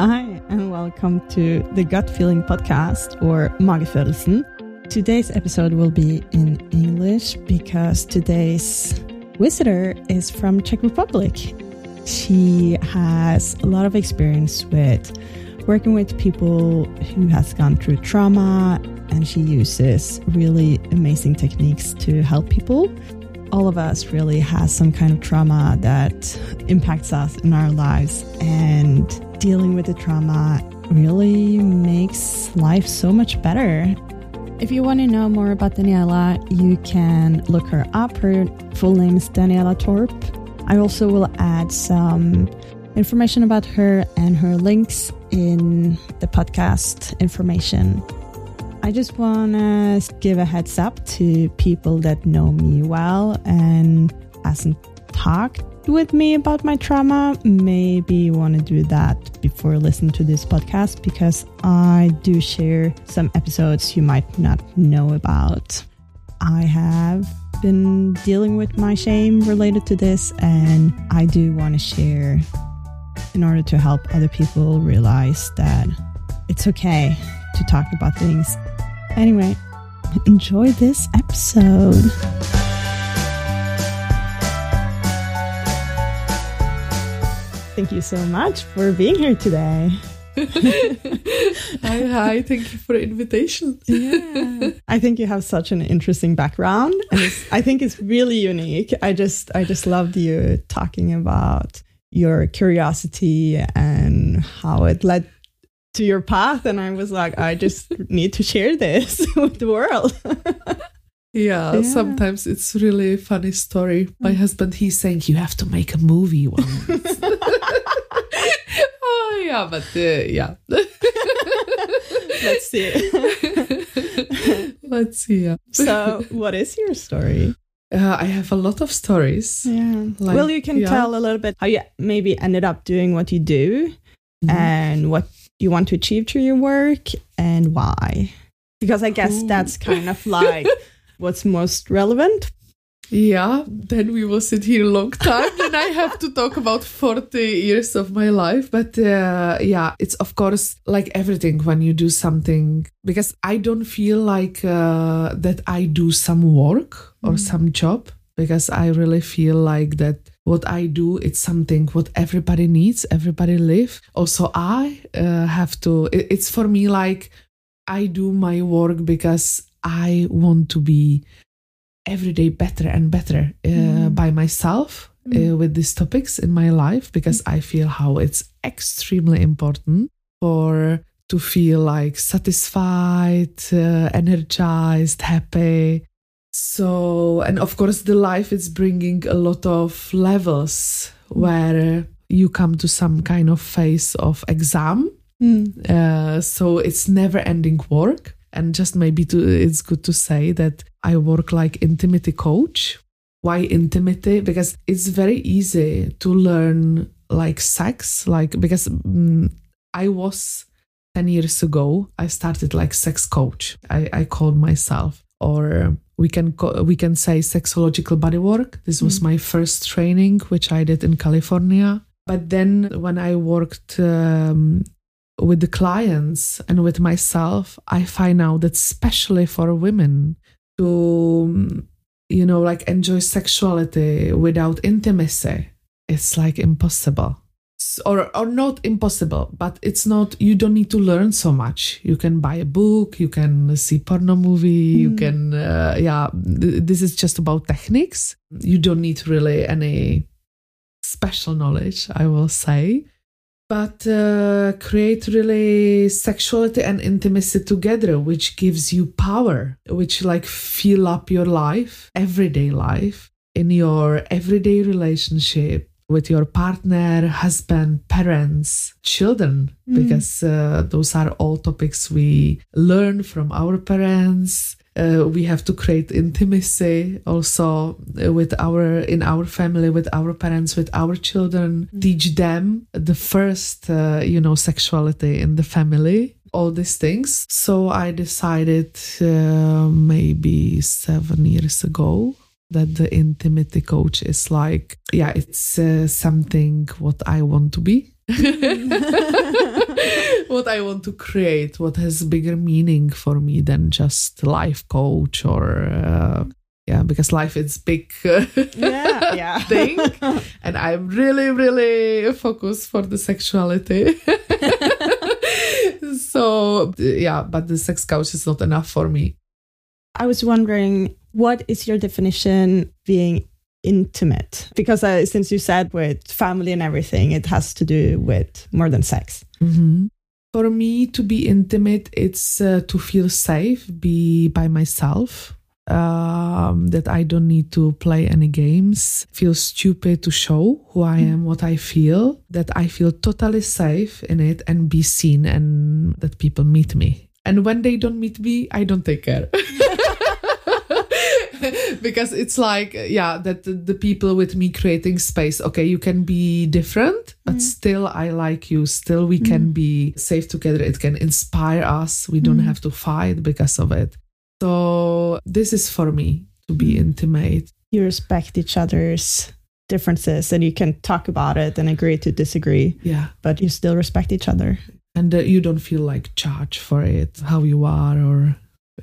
Hi, and welcome to the Gut Feeling Podcast or Magefølelsen. Today's episode will be in English because today's visitor is from Czech Republic. She has a lot of experience with working with people who has gone through trauma and she uses really amazing techniques to help people. All of us really has some kind of trauma that impacts us in our lives and dealing with the trauma really makes life so much better. If you want to know more about Daniela, you can look her up. Her full name is Daniela Torp. I also will add some information about her and her links in the podcast information. I just want to give a heads up to people that know me well and hasn't talked with me about my trauma, maybe you want to do that before listening to this podcast because I do share some episodes you might not know about. I have been dealing with my shame related to this, and I do want to share in order to help other people realize that it's okay to talk about things. Anyway, enjoy this episode. Thank you so much for being here today. hi, hi. Thank you for the invitation. yeah. I think you have such an interesting background and I think it's really unique. I just I just loved you talking about your curiosity and how it led to your path and I was like I just need to share this with the world. Yeah, yeah, sometimes it's really funny story. My husband, he's saying you have to make a movie once. oh yeah, but uh, yeah. Let's see. Let's see. Yeah. So, what is your story? Uh, I have a lot of stories. Yeah. Like, well, you can yeah. tell a little bit how you maybe ended up doing what you do mm-hmm. and what you want to achieve through your work and why. Because I guess Ooh. that's kind of like what's most relevant. Yeah, then we will sit here a long time and I have to talk about 40 years of my life. But uh, yeah, it's of course like everything when you do something, because I don't feel like uh, that I do some work or mm. some job, because I really feel like that what I do, it's something what everybody needs, everybody live. Also, I uh, have to, it's for me like I do my work because I want to be every day better and better uh, mm. by myself uh, mm. with these topics in my life because I feel how it's extremely important for to feel like satisfied, uh, energized, happy. So, and of course, the life is bringing a lot of levels where you come to some kind of phase of exam. Mm. Uh, so it's never ending work and just maybe to, it's good to say that I work like intimacy coach. Why intimacy? Because it's very easy to learn like sex, like because mm, I was 10 years ago, I started like sex coach. I, I called myself, or we can co- we can say sexological bodywork. This was mm. my first training, which I did in California. But then when I worked um, with the clients and with myself, I find out that especially for women to, you know, like enjoy sexuality without intimacy, it's like impossible. Or, or not impossible, but it's not, you don't need to learn so much. You can buy a book, you can see porno movie, mm. you can, uh, yeah, this is just about techniques. You don't need really any special knowledge, I will say but uh, create really sexuality and intimacy together which gives you power which like fill up your life everyday life in your everyday relationship with your partner husband parents children mm. because uh, those are all topics we learn from our parents uh, we have to create intimacy also uh, with our in our family with our parents with our children mm-hmm. teach them the first uh, you know sexuality in the family all these things so i decided uh, maybe 7 years ago that the intimacy coach is like yeah it's uh, something what i want to be what I want to create, what has bigger meaning for me than just life coach or uh, yeah, because life is big uh, Yeah, yeah. thing, and I'm really really focused for the sexuality. so yeah, but the sex coach is not enough for me. I was wondering, what is your definition being intimate? Because uh, since you said with family and everything, it has to do with more than sex. For me, to be intimate, it's uh, to feel safe, be by myself. Um, that I don't need to play any games, feel stupid to show who I am, what I feel, that I feel totally safe in it and be seen and that people meet me. And when they don't meet me, I don't take care. because it's like, yeah, that the, the people with me creating space, okay, you can be different, but mm. still I like you. Still we can mm. be safe together. It can inspire us. We don't mm. have to fight because of it. So this is for me to be intimate. You respect each other's differences and you can talk about it and agree to disagree, Yeah. but you still respect each other. And uh, you don't feel like charged for it, how you are, or,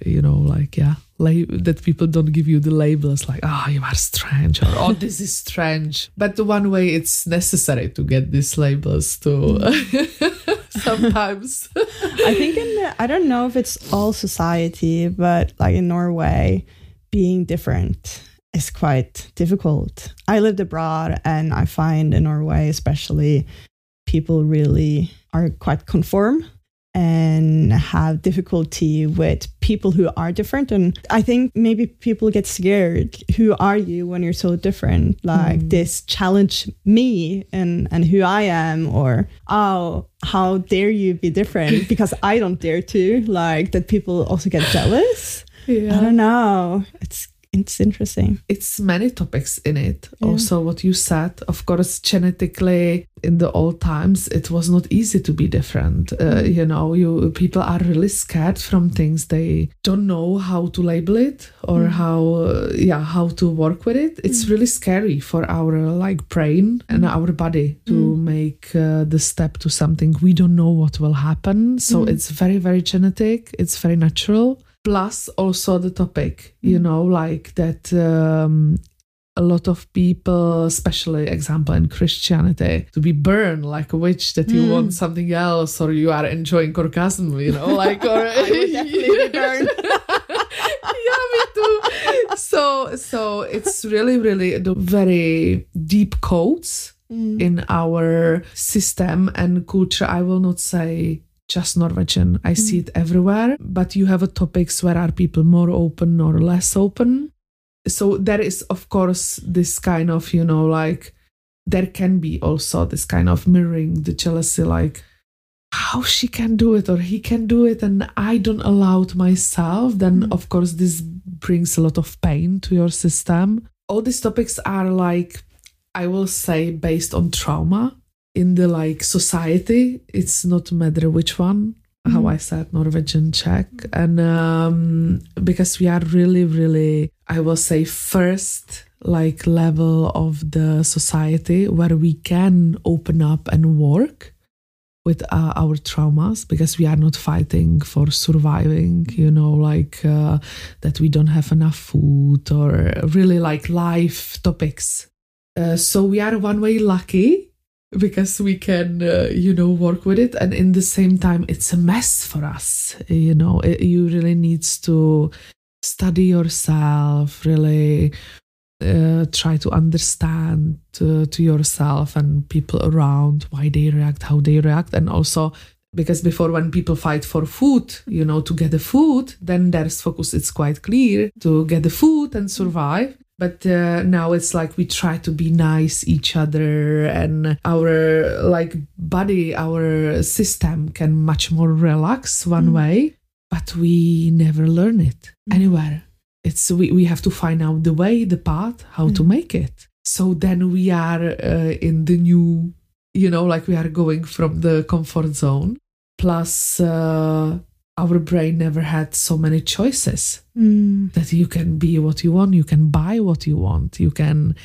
you know, like, yeah, la- that people don't give you the labels like, oh, you are strange, or oh, this is strange. But the one way it's necessary to get these labels too. Sometimes. I think in the, I don't know if it's all society, but like in Norway, being different is quite difficult. I lived abroad and I find in Norway, especially, people really are quite conform and have difficulty with people who are different. And I think maybe people get scared. Who are you when you're so different? Like hmm. this challenge me and, and who I am, or oh, how dare you be different? Because I don't dare to. Like that people also get jealous. I don't know. It's it's interesting. it's many topics in it. Also, what you said, of course, genetically in the old times, it was not easy to be different. Uh, you know, you people are really scared from things they don't know how to label it or how, uh, yeah, how to work with it. It's really scary for our like brain and our body to make uh, the step to something we don't know what will happen. So it's very, very genetic. It's very natural plus also the topic you know like that um, a lot of people especially example in christianity to be burned like a witch that you want something else or you are enjoying orgasm you know like or yeah me too. So so it's really really the very deep codes in our system and culture. I will not say just Norwegian. I mm. see it everywhere, but you have a topics where are people more open or less open. So there is, of course, this kind of, you know, like there can be also this kind of mirroring the jealousy, like how she can do it or he can do it, and I don't allow it myself. Then, mm. of course, this brings a lot of pain to your system. All these topics are like, I will say, based on trauma in the like society it's not matter which one how i said norwegian czech. And um because we are really really i will say first like level of the society where we can open up and work with uh, our traumas because we are not fighting for surviving you know like uh, that we don't have enough food or really like life topics. Uh, so we are one way lucky because we can uh, you know work with it. And in the same time it's a mess for us you know. It, you really needs to study yourself really uh, try to understand uh, to yourself and people around why they react how they react. And also because before when people fight for food you know to get the food then there's focus it's quite clear to get the food and survive but uh, now it's like we try to be nice each other and our like body our system can much more relax one way but we never learn it anywhere. It's we, we have to find out the way the path how to make it. So then we are uh, in the new you know like we are going from the comfort zone plus uh, our brain never had so many choices Mm. that you can be what you want, you can buy what you want, you can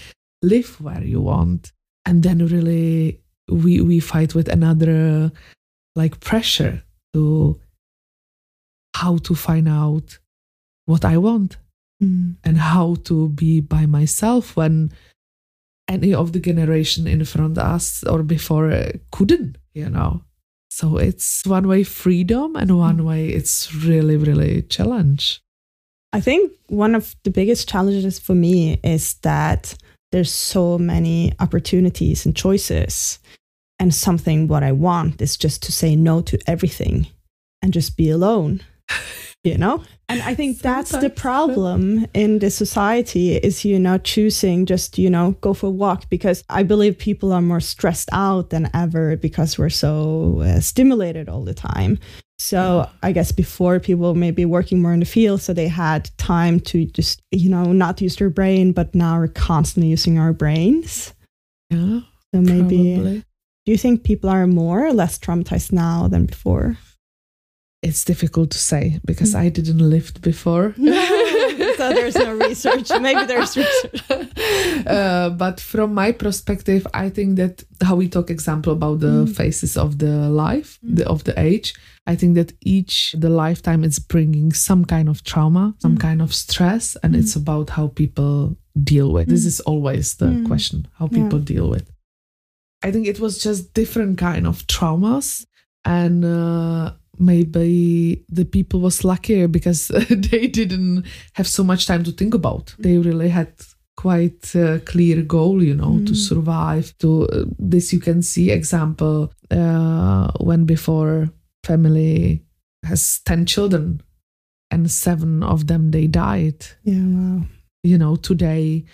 live where you want. And then really we we fight with another like pressure to how to find out what I want Mm. and how to be by myself when any of the generation in front of us or before uh, couldn't, you know. So it's one way freedom and one mm. way it's really, really challenge. I think one of the biggest challenges for me is that there's so many opportunities and choices. And something what I want is just to say no to everything and just be alone. You know? And I think that's the problem in the society is you know choosing just you know go for a walk because I believe people are more stressed out than ever because we're so uh, stimulated all the time. So I guess before people maybe working more in the field, so they had time to just you know not use their brain, but now we're constantly using our brains. Yeah, So maybe probably. do you think people are more or less traumatized now than before? It's difficult to say because I didn't live before. so there's no research. Maybe there's research. uh, but from my perspective, I think that how we talk example about the Mm. phases of the life, the, of the age, I think that each the lifetime is bringing some kind of trauma, some Mm. kind of stress, and it's about how people deal with. This Mm. is always the Mm. question: how Yeah. people deal with. I think it was just different kind of traumas, and uh, maybe the people was luckier because they didn't have so much time to think about. They really had quite a clear goal, you know, to Mm. survive. To uh, this, you can see example uh, when before family has ten children, and seven of them they died. Yeah, wow. You know, today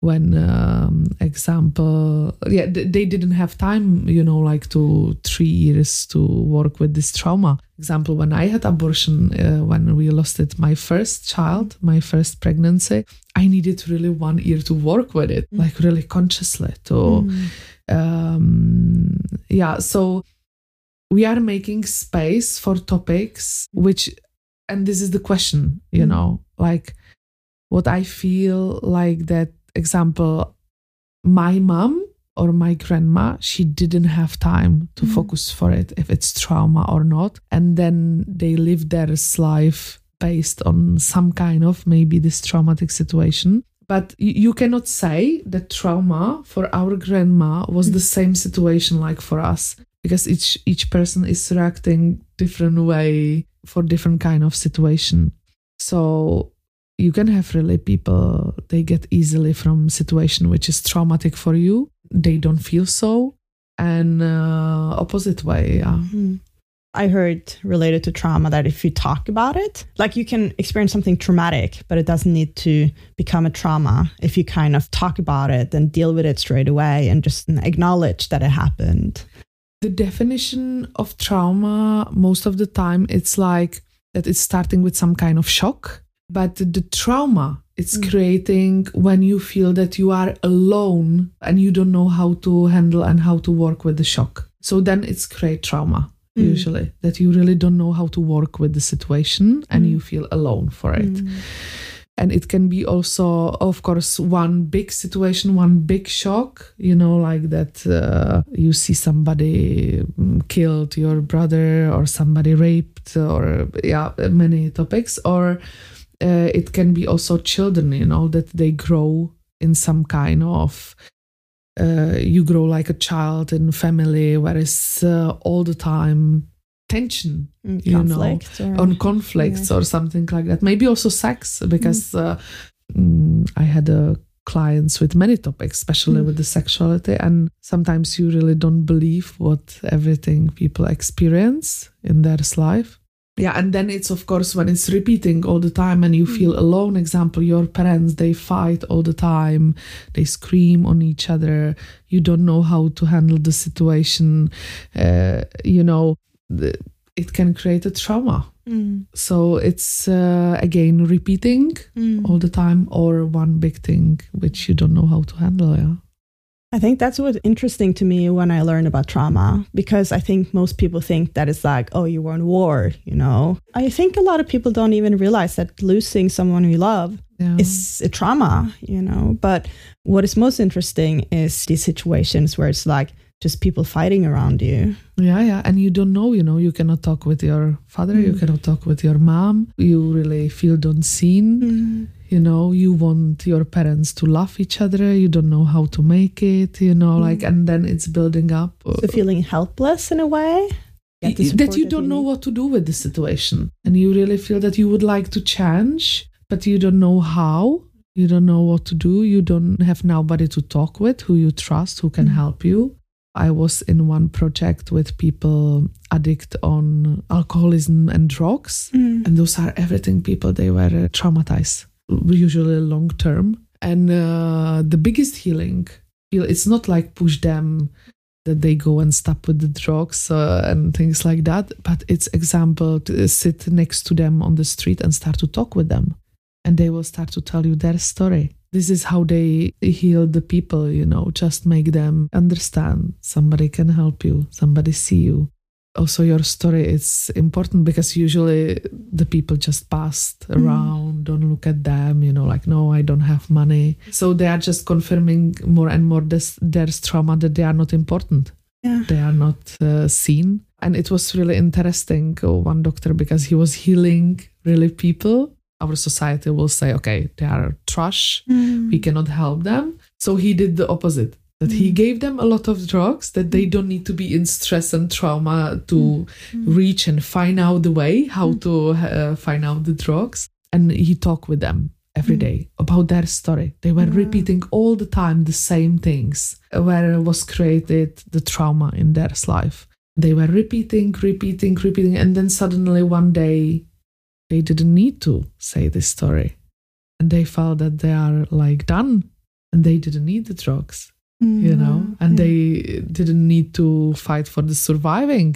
when um, example yeah th- they didn't have time you know like to three years to work with this trauma example when i had abortion uh, when we lost it my first child my first pregnancy i needed really one year to work with it Mm. like really consciously to Mm. um yeah so we are making space for topics which and this is the question you Mm. know like what i feel like that example my mom or my grandma she didn't have time to Mm. focus for it if it's trauma or not. And then they live their life based on some kind of maybe this traumatic situation. But you cannot say that trauma for our grandma was the same situation like for us because each each person is reacting different way for different kind of situation. So you can have really people they get easily from situation which is traumatic for you. They don't feel so. And uh, opposite way yeah. Mhm. I heard related to trauma that if you talk about it, like you can experience something traumatic, but it doesn't need to become a trauma. If you kind of talk about it and deal with it straight away and just acknowledge that it happened. the definition of trauma most of the time it's like that it's starting with some kind of shock but the trauma it's Mm. creating when you feel that you are alone and you don't know how to handle and how to work with the shock so then it's create trauma Mm. usually that you really don't know how to work with the situation and Mm. you feel alone for it Mm. and it can be also of course one big situation one big shock you know like that uh, you see somebody mm, killed your brother or somebody raped or yeah many topics or uh, it can be also children you know that they grow in some kind of uh, you grow like a child in family where it's uh, all the time tension Mm, you know, or, on conflicts or something like that. Maybe also sex, because uh, mm, I had uh, clients with many topics, especially Mm. with the sexuality, and sometimes you really don't believe what everything people experience in their life. Yeah, and then it's of course when it's repeating all the time and you feel alone. Example, your parents they fight all the time, they scream on each other. You don't know how to handle the situation. Uh, you know, it can create a trauma. Mm, So it's uh, again repeating mm. all the time, or one big thing which you don't know how to handle. Yeah. I think that's what's interesting to me when I learn about trauma because I think most people think that it's like, oh, you were in war, you know. I think a lot of people don't even realize that losing someone you love Yeah. is a trauma, you know. But what is most interesting is these situations where it's like just people fighting around you. Yeah, yeah. And you don't know, you know, you cannot talk with your father, you Mm. cannot talk with your mom. You really feel unseen. You know, you want your parents to love each other. You don't know how to make it, you know, like, and then it's building up. So feeling helpless in a way. Get the Y- support that you don't know what to do with the situation. And you really feel that you would like to change, but you don't know how. You don't know what to do. You don't have nobody to talk with who you trust, who can Mm. help you. I was in one project with people addict on alcoholism and drugs. Mm. And those are everything people, they were traumatized, usually long term. And uh, the biggest healing, it's not like push them that they go and stop with the drugs uh, and things like that, but it's example to sit next to them on the street and start to talk with them. And they will start to tell you their story. This is how they heal the people, you know, just make them understand somebody can help you, somebody see you also your story is important because usually the people just passed around don't look at them you know like no i don't have money so they are just confirming more and more this there's trauma that they are not important Yeah. they are not uh, seen and it was really interesting uh, one doctor because he was healing really people our society will say okay they are trash Mm. we cannot help them. So he did the opposite. That he Mm. gave them a lot of drugs that they don't need to be in stress and trauma to Mm. reach and find out the way how to uh, find out the drugs. And he talked with them every day about their story. They were Wow. repeating all the time the same things where was created the trauma in their life. They were repeating, repeating, repeating, and then suddenly one day they didn't need to say this story and they felt that they are like done and they didn't need the drugs Mm-hmm. you know and they didn't need to fight for the surviving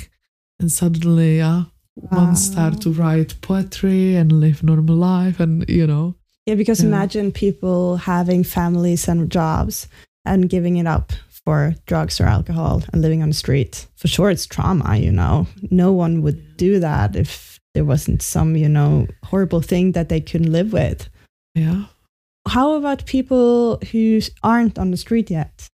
and suddenly yeah one start to write poetry and live normal life and you know Yeah, because Yeah. imagine people having families and jobs and giving it up for drugs or alcohol and living on the street. For sure, it's trauma, you know. No one would do that if there wasn't some, you know, horrible thing that they couldn't live with. yeah How about people who aren't on the street yet?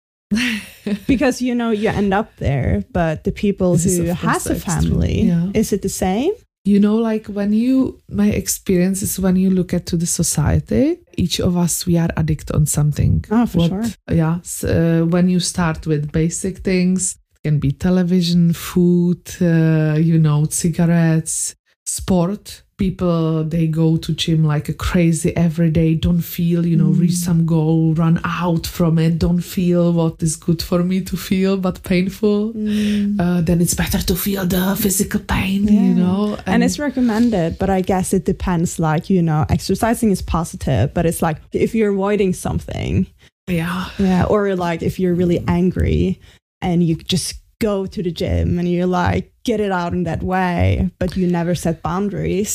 Because, you know, you end up there, but the people This who has a family, yeah. is it the same? you know like when you my experience is when you look at to the society each of us we are addict on something Oh, for What- sure. yeah s- uh, when you start with basic things it can be television food uh, you know cigarettes sport people they go to gym like a crazy every day don't feel you know reach Mm. some goal run out from it don't feel what is good for me to feel but painful Mm. uh, then it's better to feel the physical pain Yeah. you know and it's recommended but i guess it depends like you know exercising is positive but it's like if you're avoiding something yeah yeah or like if you're really angry and you just go to the gym and you're like get it out in that way but you never set boundaries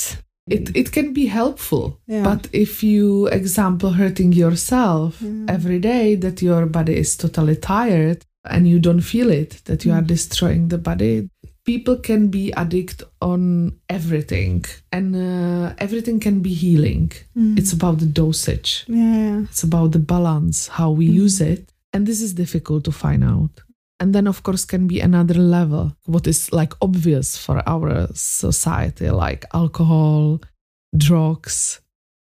it, it can be helpful Yeah. but if you example hurting yourself Yeah. every day that your body is totally tired and you don't feel it that you are Mm. destroying the body people can be addict on everything and uh, everything can be healing it's about the dosage yeah it's about the balance how we Mm. use it and this is difficult to find out and then of course can be another level. What is like obvious for our society like alcohol drugs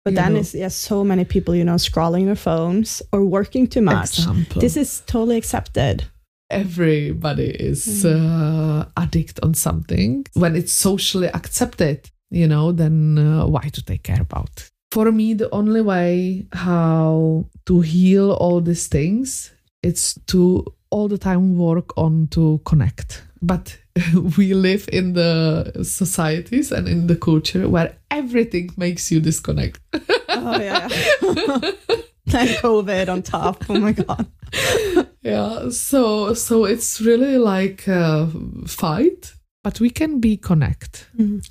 but then know. it's yeah so many people you know scrolling their phones or working too much. Example. This is totally accepted. Everybody is Mm. uh, addict on something. When it's socially accepted you know then uh, why do they care about? For me the only way how to heal all these things it's to all the time work on to connect. But we live in the societies and in the culture where everything makes you disconnect. Oh yeah and covid on top. Oh my god. Yeah so so it's really like a fight but we can be connect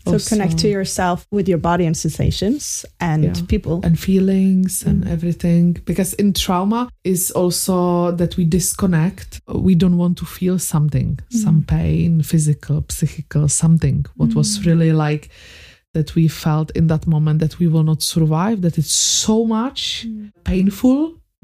so Also- connect to yourself with your body and sensations and Yeah. people. And feelings and Mm. everything. Because in trauma is also that we disconnect. We don't want to feel something. Some pain physical psychical something. What was Mm. really like that we felt in that moment that we will not survive that it's so much painful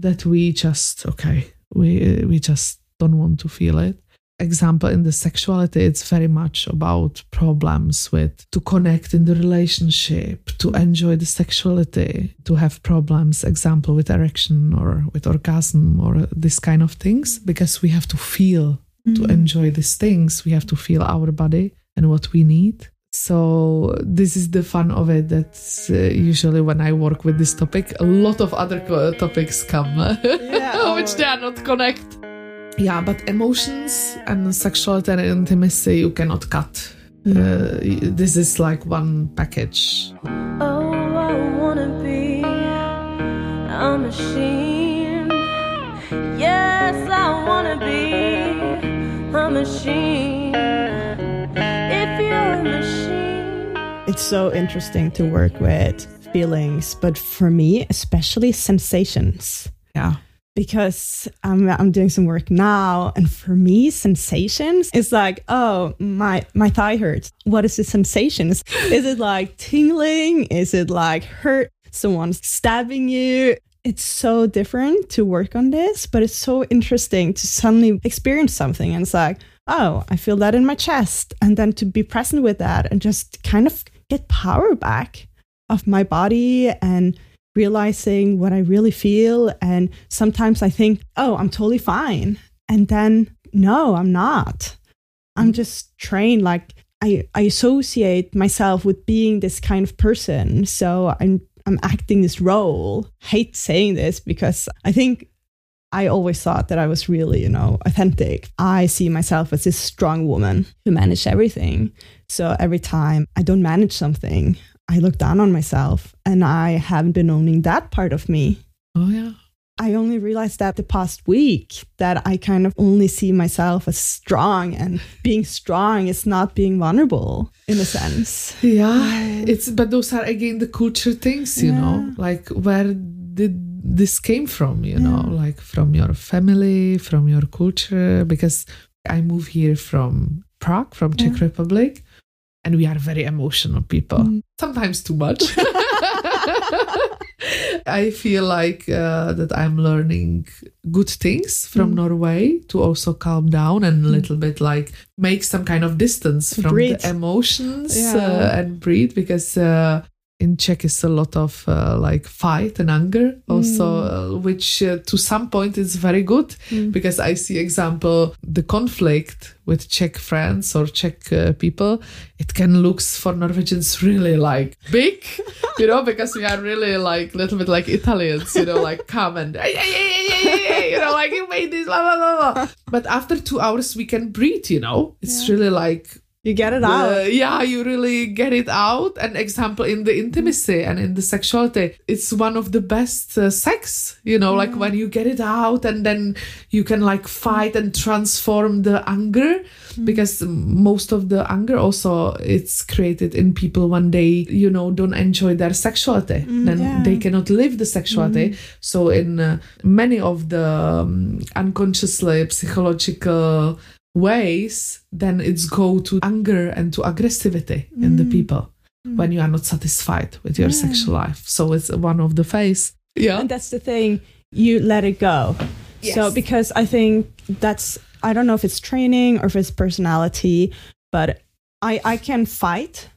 that we just okay we we just don't want to feel it example in the sexuality it's very much about problems with to connect in the relationship to enjoy the sexuality to have problems example with erection or with orgasm or this kind of things because we have to feel to enjoy these things we have to feel our body and what we need. So this is the fun of it that uh, usually when i work with this topic a lot of other co- topics come. Yeah, which they are not connect yeah but emotions and sexuality and intimacy you cannot cut uh, this is like one package Oh, I wanna be a machine. Yes, I wanna be a machine. If you're a machine. It's so interesting to work with feelings, but for me, especially sensations. yeah Because I'm, I'm doing some work now, and for me, sensations is like, oh, my my thigh hurts. What is the sensations? Is it like tingling? Is it like hurt? Someone stabbing you? It's so different to work on this, but it's so interesting to suddenly experience something, and it's like, oh, I feel that in my chest, and then to be present with that and just kind of get power back of my body and realizing what I really feel. And sometimes I think, oh, I'm totally fine. And then, no, I'm not. I'm just trained like I, I associate myself with being this kind of person. So I'm I'm acting this role. Hate saying this because I think I always thought that I was really, you know, authentic. I see myself as this strong woman who managed everything. So every time I don't manage something, I look down on myself and I haven't been owning that part of me. oh yeah. I only realized that the past week that I kind of only see myself as strong and being strong is not being vulnerable in a sense. yeah it's but those are again the culture things you know? Like where did this came from you know? Like from your family from your culture because i move here from prague from czech republic and we are very emotional people Mm. sometimes too much i feel like uh, that i'm learning good things from Mm. norway to also calm down and a little bit like make some kind of distance from Breathe. the emotions Yeah. uh, and breathe because uh, in Czech is a lot of uh, like fight and anger also, uh, which uh, to some point is very good because I see example the conflict with Czech friends or Czech uh, people. It can looks for Norwegians really like big, you know, because we are really like little bit like Italians, you know, like come and you know, like you made this, blah blah blah blah. But after two hours we can breathe, you know. It's really like You get it out. yeah, you really get it out. An example in the intimacy and in the sexuality, it's one of the best uh, sex, you know, like when you get it out and then you can like fight and transform the anger because most of the anger also it's created in people when they, you know, don't enjoy their sexuality. then yeah. they cannot live the sexuality. So in uh, many of the um, unconsciously psychological ways, then it's go to anger and to aggressivity in the mm. people mm. when you are not satisfied with your sexual life. So it's one of the phase. Yeah. And that's the thing, you let it go. So, because I think that's, I don't know if it's training or if it's personality, but I, I can fight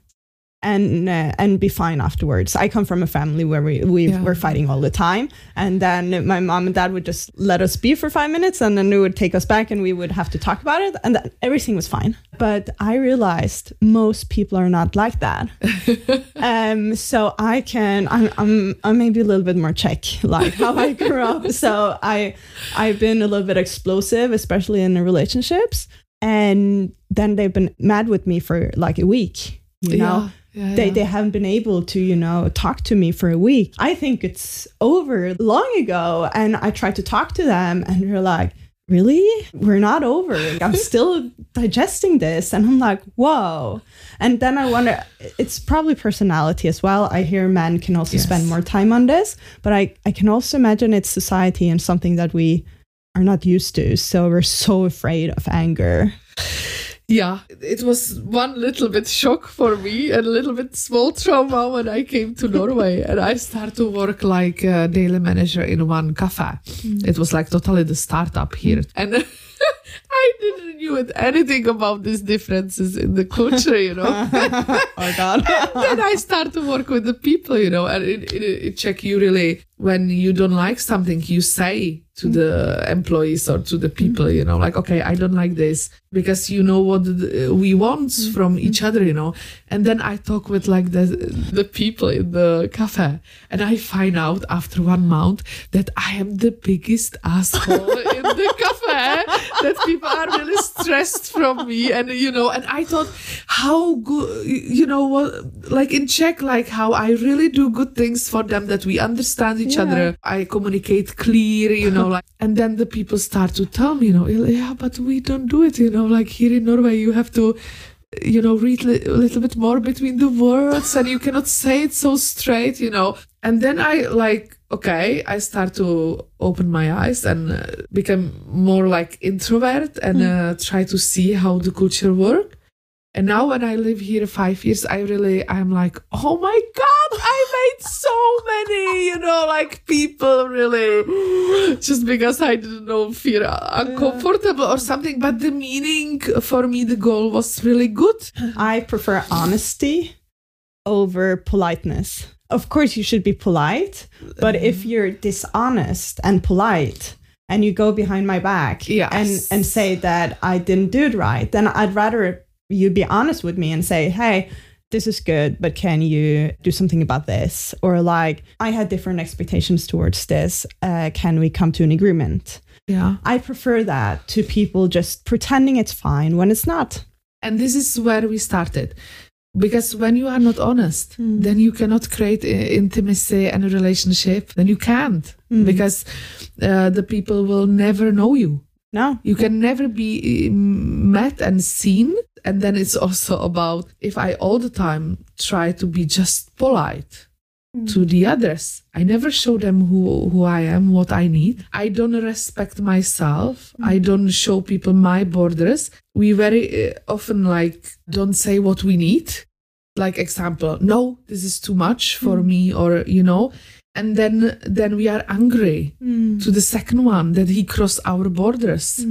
and uh, and be fine afterwards. I come from a family where we, we Yeah. were fighting all the time. And then my mom and dad would just let us be for five minutes and then they would take us back and we would have to talk about it. And then everything was fine. But I realized most people are not like that. um, so I can, I'm, I'm, I'm maybe a little bit more Czech, like how I grew up. So I, I've been a little bit explosive, especially in the relationships. And then they've been mad with me for like a week, you know? Yeah, yeah, They, yeah. they haven't been able to, you know, talk to me for a week. I think it's over long ago. And I tried to talk to them and they're like, really? We're not over. I'm still digesting this. And I'm like, whoa. And then I wonder, it's probably personality as well. I hear men can also Yes. spend more time on this, but I, I can also imagine it's society and something that we are not used to. So we're so afraid of anger. Yeah, it was one little bit shock for me and a little bit small trauma when I came to Norway and I started to work like a daily manager in one cafe. Mm. It was like totally the startup here. And I didn't knew anything about these differences in the culture, you know. oh God. then I start to work with the people, you know, and in, in, Czech, you really, when you don't like something, you say to the employees or to the people, you know, like, okay, I don't like this because you know what we want mm-hmm. from each mm-hmm. other, you know. And then I talk with like the the people in the cafe, and I find out after one month that I am the biggest asshole in the cafe. That people are really stressed from me, and you know, and I thought how good, you know, what like in Czech, like how I really do good things for them that we understand each Yeah. other. I communicate clear, you know, like, and then the people start to tell me, you know, yeah, but we don't do it, you know, like here in Norway, you have to, you know, read li- a little bit more between the words and you cannot say it so straight, you know. And then I like, okay, I start to open my eyes and uh, become more like introvert and uh, try to see how the culture work. And now when I live here five years, I really, I'm like, oh my God, I made so many, you know, like people really, just because I didn't know, feel uncomfortable or something. But the meaning for me, the goal was really good. I prefer honesty over politeness. Of course, you should be polite, but if you're dishonest and polite and you go behind my back Yes. and, and say that I didn't do it right, then I'd rather you be honest with me and say, hey, this is good, but can you do something about this? Or like, I had different expectations towards this. Uh, can we come to an agreement? Yeah. I prefer that to people just pretending it's fine when it's not. And this is where we started. Because when you are not honest, then you cannot create i- intimacy and a relationship. Then you can't. Because uh, the people will never know you. No. You can never be met and seen. And then it's also about if I all the time try to be just polite to the others, I never show them who, who I am, what I need. I don't respect myself. Mm. I don't show people my borders. We very uh, often like don't say what we need. Like example, no, this is too much for mm. me, or you know, and then then we are angry mm. to the second one that he crossed our borders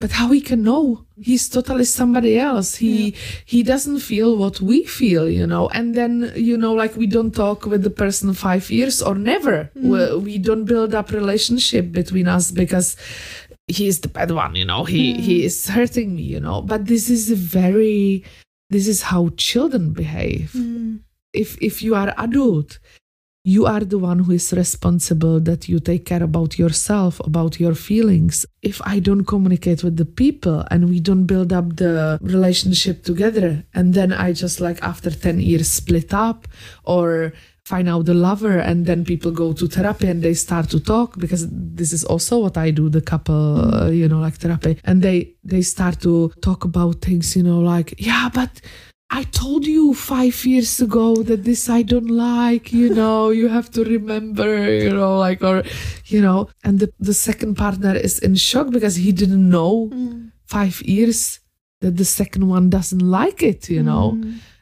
but how he can know? He's totally somebody else. He he doesn't feel what we feel you know? And then you know like we don't talk with the person five years or never. Mm. We, we don't build up relationship between us because he is the bad one you know? He he is hurting me you know? But this is a very this is how children behave. Mm. If if you are adult you are the one who is responsible that you take care about yourself about your feelings. If i don't communicate with the people and we don't build up the relationship together and then i just like after 10 years split up or find out the lover and then people go to therapy and they start to talk because this is also what i do the couple uh, you know like therapy. And they they start to talk about things you know like yeah but I told you five years ago that this I don't like, you know, you have to remember, you know, like, or, you know, and the, the second partner is in shock because he didn't know five years that the second one doesn't like it, you know.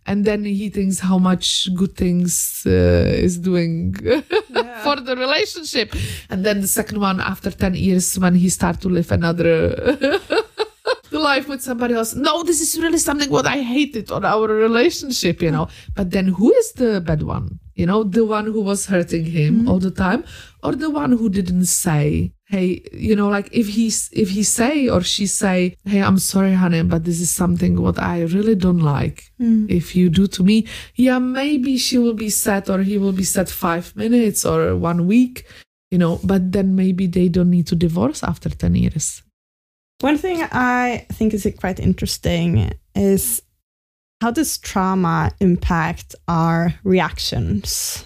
And then he thinks how much good things uh, is doing for the relationship. And then the second one, after 10 years, when he start to live another the life with somebody else. No, this is really something what I hated on our relationship, you know. But then who is the bad one? You know, the one who was hurting him mm-hmm. all the time, or the one who didn't say, "Hey, you know, like if he's if he say or she say, "Hey, I'm sorry, honey, but this is something what I really don't like. Mm. If you do to me, yeah, maybe she will be sad or he will be sad five minutes or one week." You know, but then maybe they don't need to divorce after 10 years. One thing I think is quite interesting is how does trauma impact our reactions?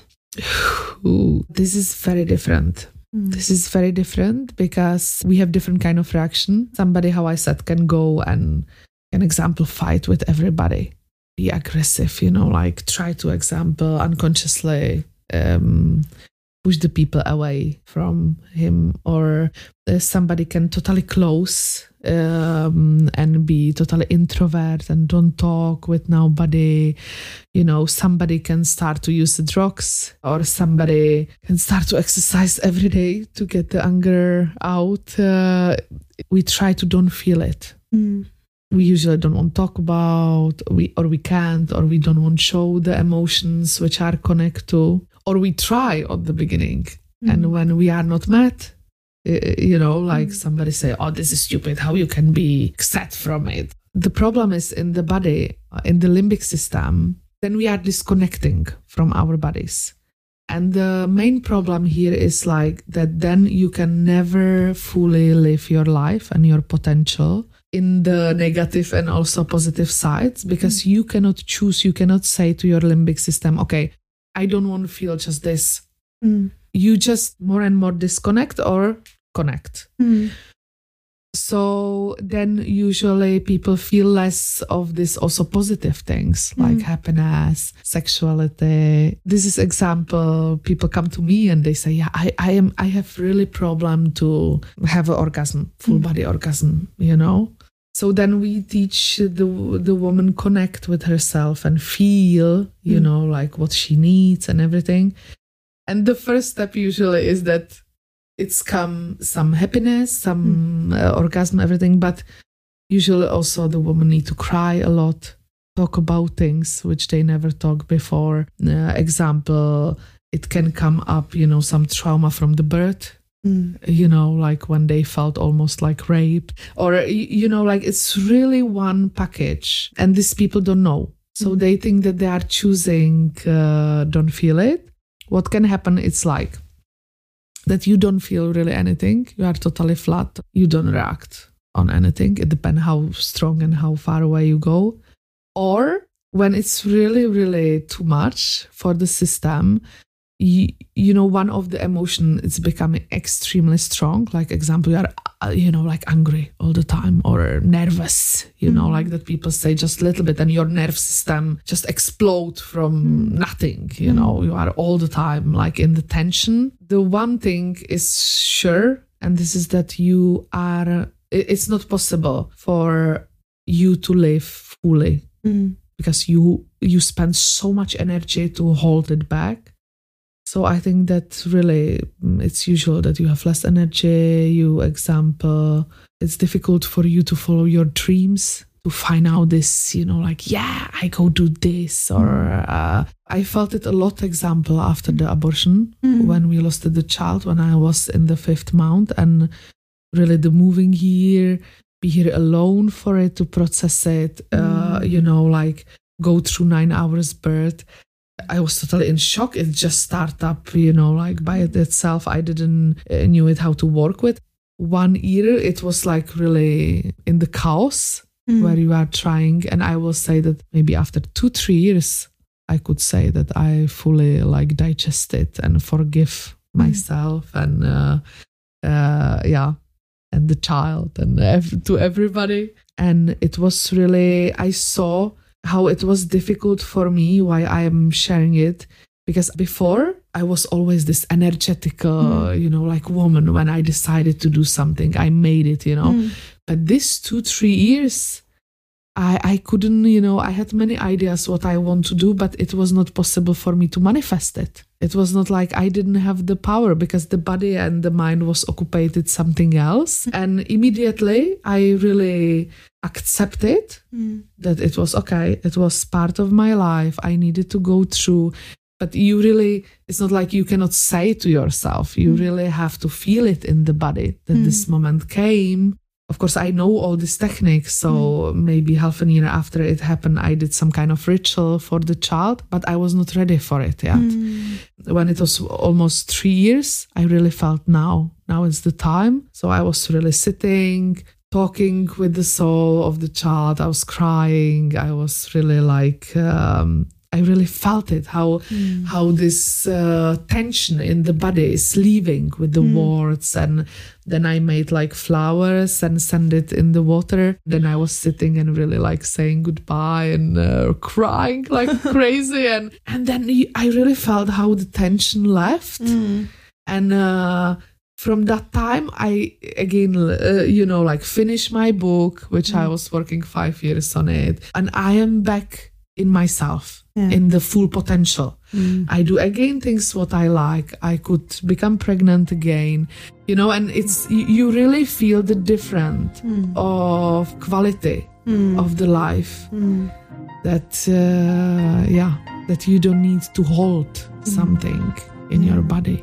Ooh, this is very different. This is very different because we have different kind of reaction. Somebody, how I said, can go and, an example, fight with everybody, be aggressive, you know, like try to example unconsciously um, push the people away from him or uh, somebody can totally close um, and be totally introvert and don't talk with nobody. You know somebody can start to use the drugs or somebody can start to exercise every day to get the anger out. Uh, we try to don't feel it. Mm. we usually don't want to talk about we or we can't or we don't want to show the emotions which are connected to or we try at the beginning. Mm-hmm. And when we are not mad uh, eh, eh, you know like mm-hmm. somebody say oh this is stupid. How you can be set from it? The problem is in the body in the limbic system then we are disconnecting from our bodies. And the main problem here is like that then you can never fully live your life and your potential in the negative and also positive sides because mm-hmm. you cannot choose you cannot say to your limbic system okay i don't want to feel just this Mm. you just more and more disconnect or connect Mm. so then usually people feel less of this also positive things like Mm. happiness sexuality this is example people come to me and they say yeah i, I am i have really problem to have an orgasm full Mm. body orgasm you know so then we teach the the woman connect with herself and feel you Mm. know like what she needs and everything. And the first step usually is that it's come some happiness some uh, orgasm everything but usually also the woman need to cry a lot talk about things which they never talked before. Uh, example it can come up you know some trauma from the birth Mm. you know like when they felt almost like raped or you know like it's really one package and these people don't know. So Mhm. they think that they are choosing uh, don't feel it. What can happen it's like that you don't feel really anything. You are totally flat. You don't react on anything. It depends how strong and how far away you go. Or when it's really really too much for the system you, you know one of the emotion is becoming extremely strong like example you are uh, you know like angry all the time or nervous you know Mhm. like that people say just a little bit and your nerve system just explode from Mm. nothing you know you are all the time like in the tension the one thing is sure and this is that you are it's not possible for you to live fully Mm. because you you spend so much energy to hold it back so i think that really mm, it's usual that you have less energy you example it's difficult for you to follow your dreams to find out this you know like yeah i go do this or uh, i felt it a lot example after the abortion Mm. when we lost the child when i was in the fifth month and really the moving here be here alone for it to process it uh, Mm. you know like go through nine hours birth i was totally in shock. It just started up you know like by itself. I didn't uh, knew it how to work with. One year it was like really in the chaos Mm. where you are trying. And i will say that maybe after two three years i could say that i fully like digested and forgive myself and uh, uh yeah and the child and ev- to everybody. And it was really i saw how it was difficult for me why i am sharing it. Because before i was always this energetic uh, you know like woman when i decided to do something. I made it you know. Mm. but this two three years i i couldn't you know i had many ideas what i want to do but it was not possible for me to manifest it it was not like i didn't have the power because the body and the mind was occupied with something else and immediately i really accepted Mm. that it was okay it was part of my life i needed to go through but you really it's not like you cannot say to yourself you Mm. really have to feel it in the body that Mm. this moment came of course i know all these techniques so maybe half a year after it happened i did some kind of ritual for the child but i was not ready for it yet Mm. when it was almost three years, I really felt now, now is the time. So I was really sitting, talking with the soul of the child. I was crying. I was really like, um, I really felt it how how this uh, tension in the body is leaving with the words and then I made like flowers and sent it in the water. Then I was sitting and really like saying goodbye and uh, crying like crazy. And and then I really felt how the tension left. And uh, from that time i again uh, you know like finish my book which i was working five years on it. And i am back in myself Yeah. in the full potential. Mm. I do again things what i like. I could become pregnant again you know and it's you, you really feel the difference mm. of quality mm. of the life that uh, yeah that you don't need to hold something in your body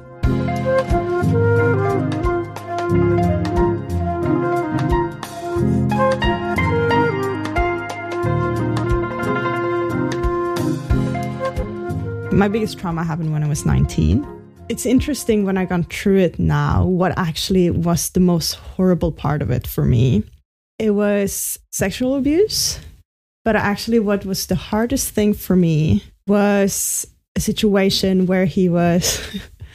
My biggest trauma happened when I was 19. It's interesting when I gone through it now, what actually was the most horrible part of it for me. It was sexual abuse, but actually, what was the hardest thing for me was a situation where he was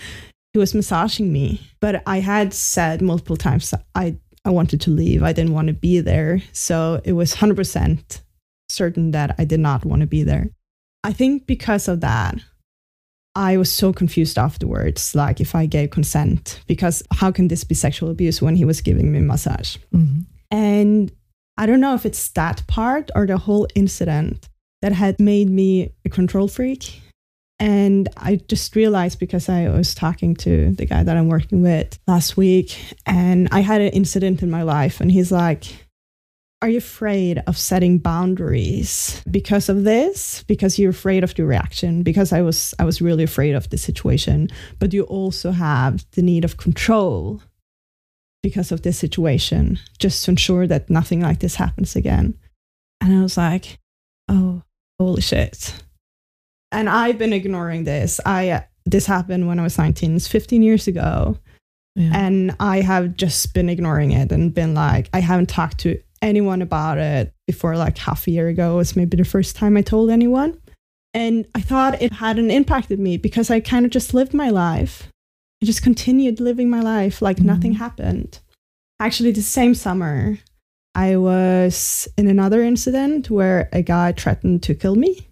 he was massaging me, but I had said multiple times I I wanted to leave. I didn't want to be there, so it was hundred percent certain that I did not want to be there. I think because of that, I was so confused afterwards, like if I gave consent, because how can this be sexual abuse when he was giving me massage? Mhm. And I don't know if it's that part or the whole incident that had made me a control freak. And I just realized because I was talking to the guy that I'm working with last week, and I had an incident in my life, and he's like, Are you afraid of setting boundaries because of this? Because you're afraid of the reaction? Because I was I was really afraid of the situation, but you also have the need of control because of this situation, just to ensure that nothing like this happens again. And I was like, oh, holy shit. And I've been ignoring this. I this happened when I was 19. It's 15 years ago. Yeah. And I have just been ignoring it and been like, I haven't talked to anyone about it before like half a year ago. It was maybe the first time I told anyone. And I thought it hadn't impacted me because I kind of just lived my life. I just continued living my life like nothing happened. Actually, the same summer, I was in another incident where a guy threatened to kill me.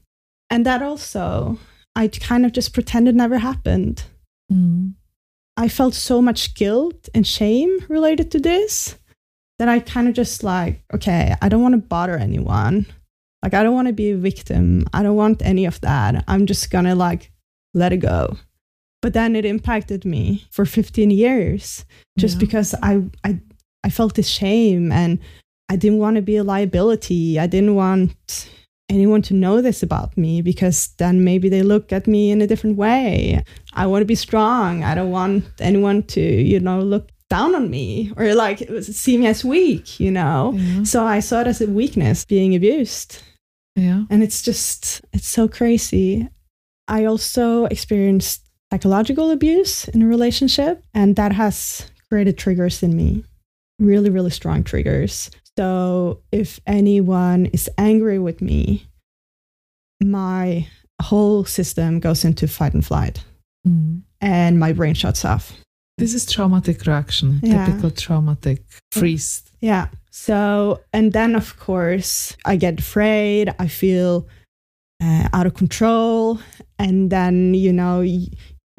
And that also, I kind of just pretended never happened. Mhm. I felt so much guilt and shame related to this that I kind of just like, okay, I don't want to bother anyone. Like, I don't want to be a victim. I don't want any of that. I'm just gonna like let it go. But then it impacted me for 15 years just Yeah. because I, I, I felt this shame and I didn't want to be a liability. I didn't want anyone to know this about me because then maybe they look at me in a different way. I want to be strong. I don't want anyone to, you know, look down on me or like it was see me as weak, you know. Yeah. So I saw it as a weakness being abused. Yeah. And it's just, it's so crazy. I also experienced psychological abuse in a relationship, and that has created triggers in me really, really strong triggers. So if anyone is angry with me, my whole system goes into fight and flight, Mhm. and my brain shuts off. This is traumatic reaction, Yeah. typical traumatic freeze. Yeah. So, and then of course, I get afraid. I feel uh, out of control. And then, you know, y-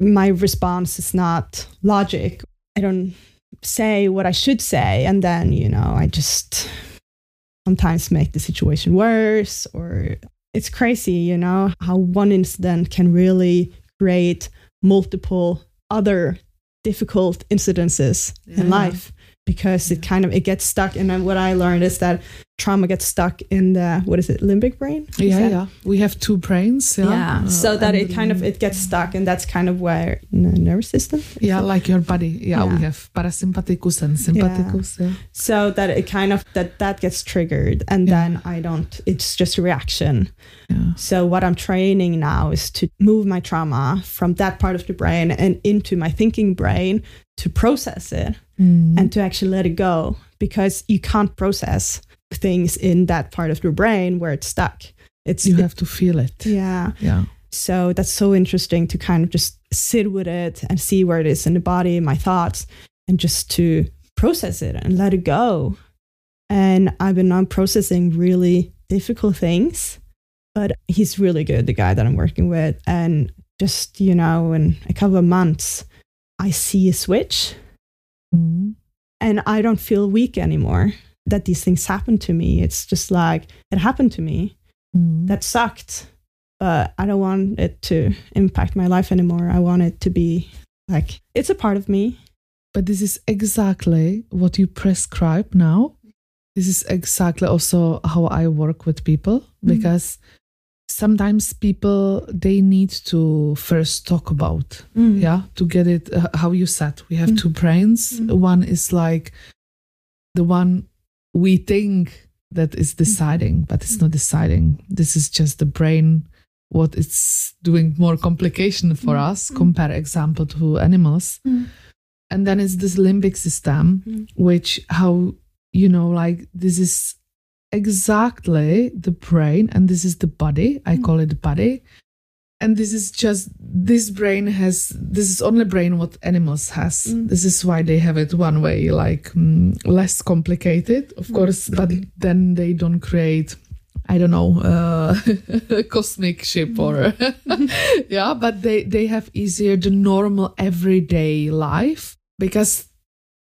my response is not logic. I don't say what I should say. And then, you know, I just sometimes make the situation worse or it's crazy, you know, how one incident can really create multiple other difficult incidences in life because it kind of it gets stuck. And then what i learned is that trauma gets stuck in the what is it limbic brain Is Yeah, that- yeah. We have two brains. Yeah. yeah Uh, so that it kind of it gets stuck and that's kind of where the nervous system Yeah, like your body. Yeah, we have parasympathicus and sympathicus. Yeah. so that it kind of that that gets triggered and Yeah. then i don't it's just a reaction Yeah. so what i'm training now is to move my trauma from that part of the brain and into my thinking brain to process it Mm. and to actually let it go because you can't process things in that part of your brain where it's stuck. It's You have to feel it. yeah. Yeah. So that's so interesting to kind of just sit with it and see where it is in the body, my thoughts, and just to process it and let it go. And I've been now processing really difficult things, but he's really good, the guy that I'm working with. And just, you know, in a couple of months, I see a switch Mhm. and I don't feel weak anymore that these things happen to me. It's just like it happened to me. Mhm. That sucked, but I don't want it to impact my life anymore. I want it to be like it's a part of me. But this is exactly what you prescribe now. This is exactly also how I work with people Mhm. because sometimes people they need to first talk about yeah to get it uh, how you said we have Mm. two brains Mm. one is like the one we think that is deciding but it's not deciding this is just the brain what it's doing more complication for Mm. us compare example to animals Mm. and then it's this limbic system Mm. which how you know like this is exactly the brain and this is the body i call it body and this is just this brain has this is only brain what animals has Mm. this is why they have it one way like mm, less complicated of Mm. course but then they don't create i don't know uh cosmic ship or yeah but they they have easier the normal everyday life because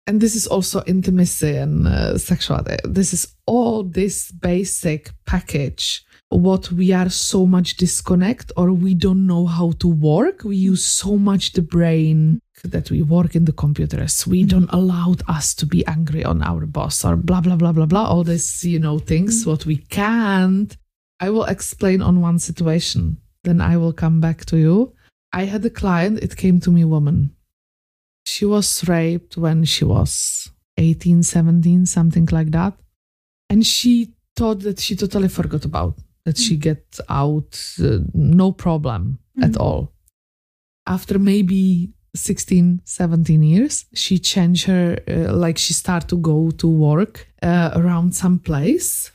and this is also intimacy and uh, sexuality this is all this basic package what we are so much disconnect or we don't know how to work. We use so much the brain that we work in the computers. We mm-hmm. don't allow us to be angry on our boss or blah blah blah blah blah all this you know things mm-hmm. what we can't. I will explain on one situation then i will come back to you. I had a client it came to me woman. She was raped when she was 18 17 something like that. And she thought that she totally forgot about that she get out uh, no problem at Mm. all. After maybe 16 17 years she changed her uh, like she started to go to work uh, around some place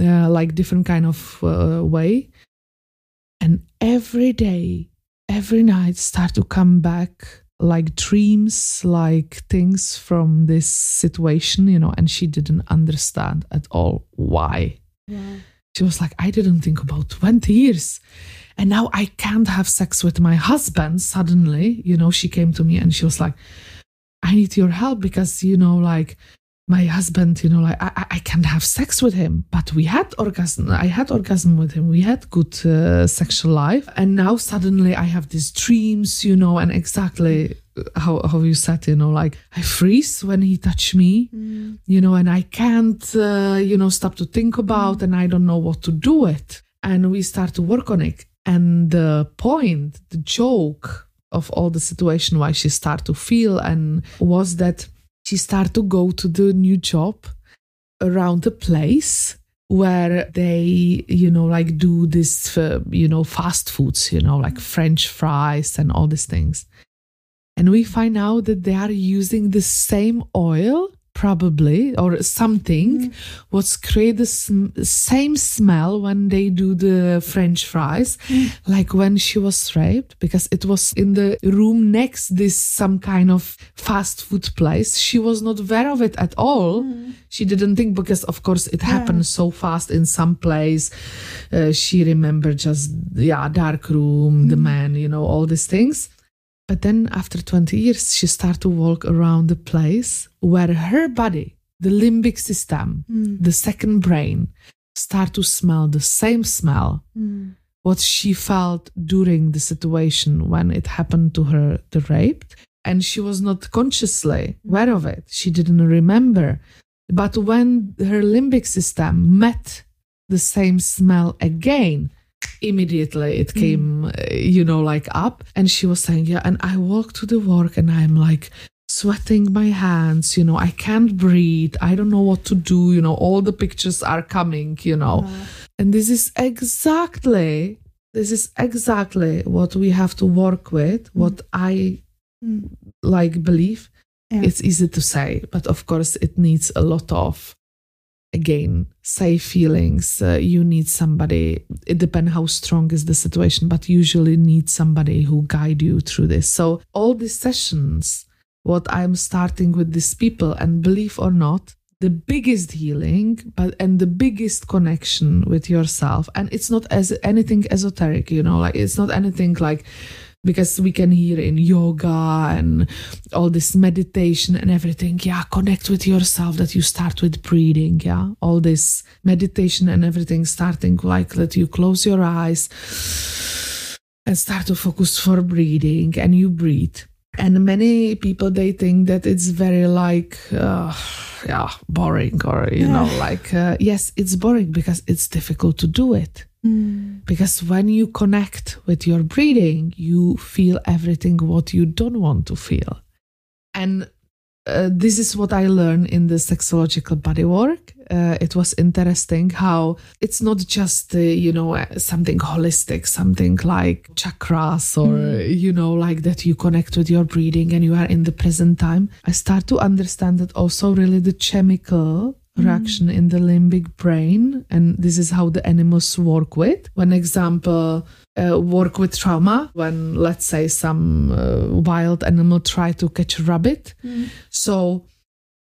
uh, like different kind of uh, way. And every day every night start to come back like dreams like things from this situation you know and she didn't understand at all why she was like i didn't think about 20 years. And now i can't have sex with my husband. Suddenly you know she came to me and she was like i need your help because you know like my husband you know like i, I- I can't have sex with him but we had orgasm i had orgasm with him we had good uh, sexual life and now suddenly i have these dreams you know and exactly how, how you said you know like i freeze when he touch me you know, and I can't, uh, you know, stop to think about, and I don't know what to do with. And we start to work on it. And the point, the joke of all the situation, why she start to feel, and was that she start to go to the new job around the place where they, you know, like do this, uh, you know, fast foods, you know, like French fries and all these things. And we find out that they are using the same oil probably or something mm-hmm. what's create the sm- same smell when they do the french fries mm. like when she was raped because it was in the room next this some kind of fast food place. She was not aware of it at all. Mm-hmm. She didn't think because of course it happened so fast in some place. Uh, she remembered just yeah dark room the mm-hmm. man you know all these things but then after 20 years, she started to walk around the place where her body, the limbic system, hmm. the second brain, start to smell the same smell hmm. what she felt during the situation when it happened to her, the rape. And she was not consciously aware of it. She didn't remember. But when her limbic system met the same smell again, immediately it mm. came, uh, you know, like up. And she was saying, Yeah. And I walk to the work and I'm like, sweating my hands you know i can't breathe i don't know what to do you know all the pictures are coming you know uh-huh. and this is exactly this is exactly what we have to work with mm. what i mm. like believe Yeah. it's easy to say but of course it needs a lot of again safe feelings uh, you need somebody it depends how strong is the situation but usually need somebody who guide you through this. So all these sessions what i'm starting with these people and believe or not the biggest healing but and the biggest connection with yourself and it's not as anything esoteric you know like it's not anything like because we can hear in yoga and all this meditation and everything. Yeah connect with yourself that you start with breathing. Yeah all this meditation and everything starting like that you close your eyes and start to focus for breathing and you breathe. And many people they think that it's very like uh, yeah boring or you know like uh, yes it's boring because it's difficult to do it because when you connect with your breathing you feel everything what you don't want to feel and uh, this is what I learned in the sexological body work. Uh, it was interesting how it's not just uh, you know uh, something holistic, something like chakras or you know like that you connect with your breathing and you are in the present time. I start to understand that also really the chemical reaction in the limbic brain and this is how the animals work with. One example uh, work with trauma when let's say some uh, wild animal try to catch a rabbit. So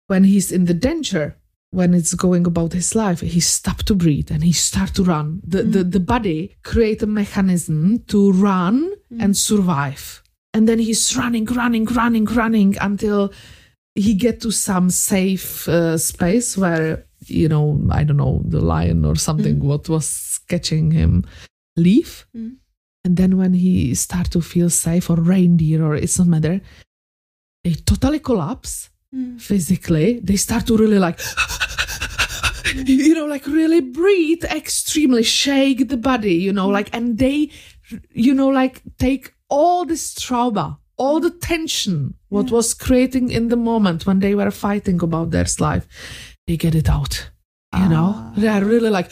when he's in the danger when it's going about his life he stop to breathe and he start to run. The, the, the body create a mechanism to run and survive. And then he's running running running running until he get to some safe uh, space where you know i don't know the lion or something what was catching him leave. Mm. and then when he start to feel safe or reindeer or it's not matter they totally collapse physically. They start to really like you know like really breathe extremely shake the body you know like and they you know like take all this trauma all the tension what was creating in the moment when they were fighting about their life they get it out you know? They are really like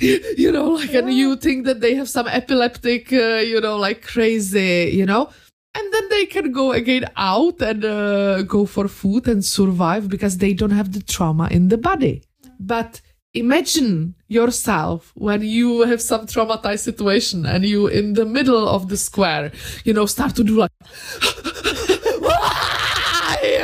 you know like and you think that they have some epileptic uh, you know like crazy you know? And then they can go again out and uh, go for food and survive because they don't have the trauma in the body. But imagine yourself when you have some traumatized situation and you in the middle of the square you know start to do like you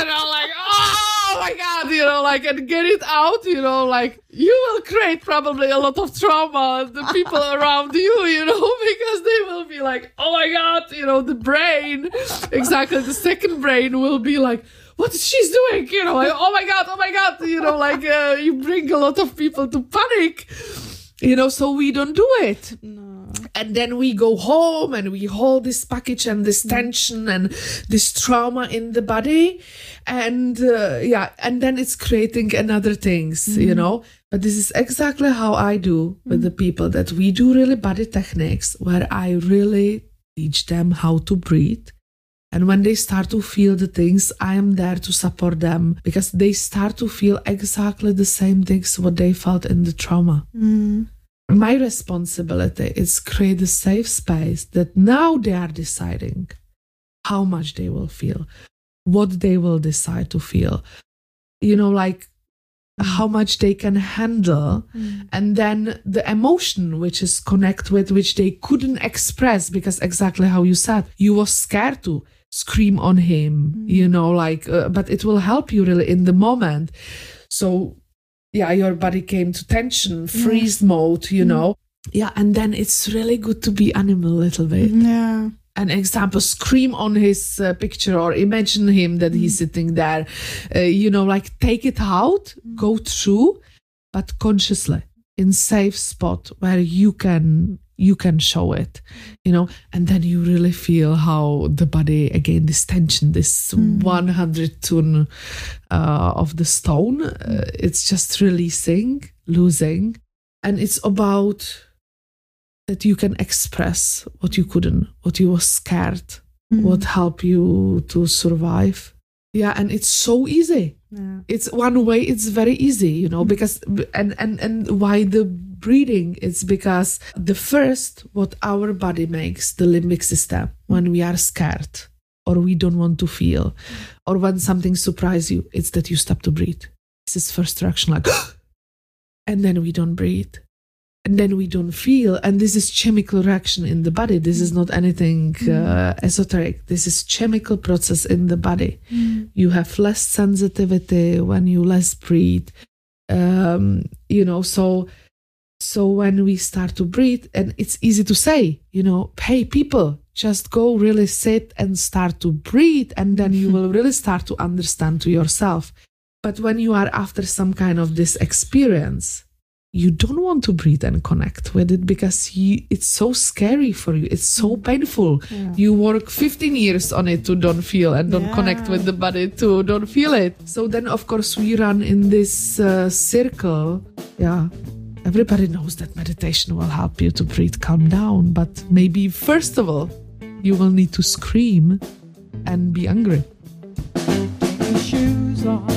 know like oh my god you know like and get it out you know like you will create probably a lot of trauma the people around you you know because they will be like oh my god you know the brain exactly the second brain will be like what she's doing you know? Like oh my god oh my god you know like uh, you bring a lot of people to panic you know so we don't do it. And then we go home and we hold this package and this tension and this trauma in the body. And uh, yeah and then it's creating another things you know? But this is exactly how i do with the people that we do really body techniques where i really teach them how to breathe and when they start to feel the things, I am there to support them because they start to feel exactly the same things what they felt in the trauma. Mm. My responsibility is create a safe space that now they are deciding how much they will feel, what they will decide to feel. You know, like mm. how much they can handle mm. and then the emotion which is connect with which they couldn't express because exactly how you said you was scared to scream on him you know like uh, but it will help you really in the moment. So yeah your body came to tension freeze mode you know. Yeah and then it's really good to be animal a little bit. Yeah. an example scream on his uh, picture or imagine him that he's sitting there. Uh, you know like take it out go through but consciously in safe spot where you can you can show it you know and then you really feel how the body again this tension this 100 ton uh, of the stone uh, it's just releasing losing and it's about that you can express what you couldn't, what you were scared, what helped you to survive. Yeah, and it's so easy. Yeah. It's one way. It's very easy, you know, because and and and why the breathing? It's because the first what our body makes the limbic system when we are scared or we don't want to feel, or when something surprises you, it's that you stop to breathe. this is first reaction like and then we don't breathe. And then we don't feel. And this is chemical reaction in the body. This is not anything uh, esoteric. This is chemical process in the body. You have less sensitivity when you less breathe. Um, you know so so when we start to breathe and it's easy to say you know hey people just go really sit and start to breathe and then you will really start to understand to yourself. But when you are after some kind of this experience you don't want to breathe and connect with it because you, it's so scary for you. It's so painful. You work 15 years on it to don't feel and don't connect with the body to don't feel it. So then of course we run in this uh, circle. Yeah everybody knows that meditation will help you to breathe calm down but maybe first of all you will need to scream and be angry Take your shoes off,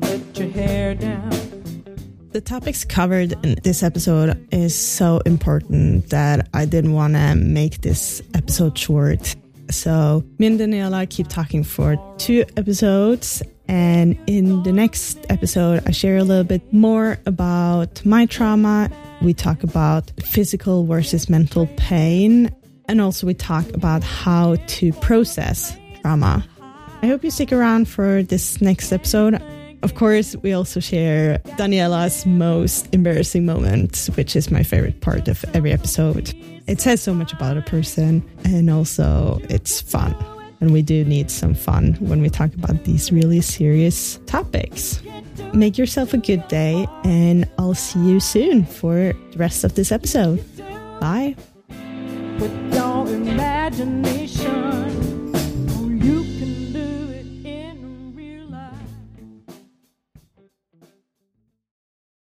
let your hair down. The topics covered in this episode is so important that I didn't want to make this episode short. So me and Daniela keep talking for two episodes. And in the next episode, I share a little bit more about my trauma. We talk about physical versus mental pain. And also we talk about how to process trauma. I hope you stick around for this next episode. Of course, we also share Daniela's most embarrassing moments, which is my favorite part of every episode. It says so much about a person, and also it's fun. And we do need some fun when we talk about these really serious topics. Make yourself a good day, and I'll see you soon for the rest of this episode. Bye.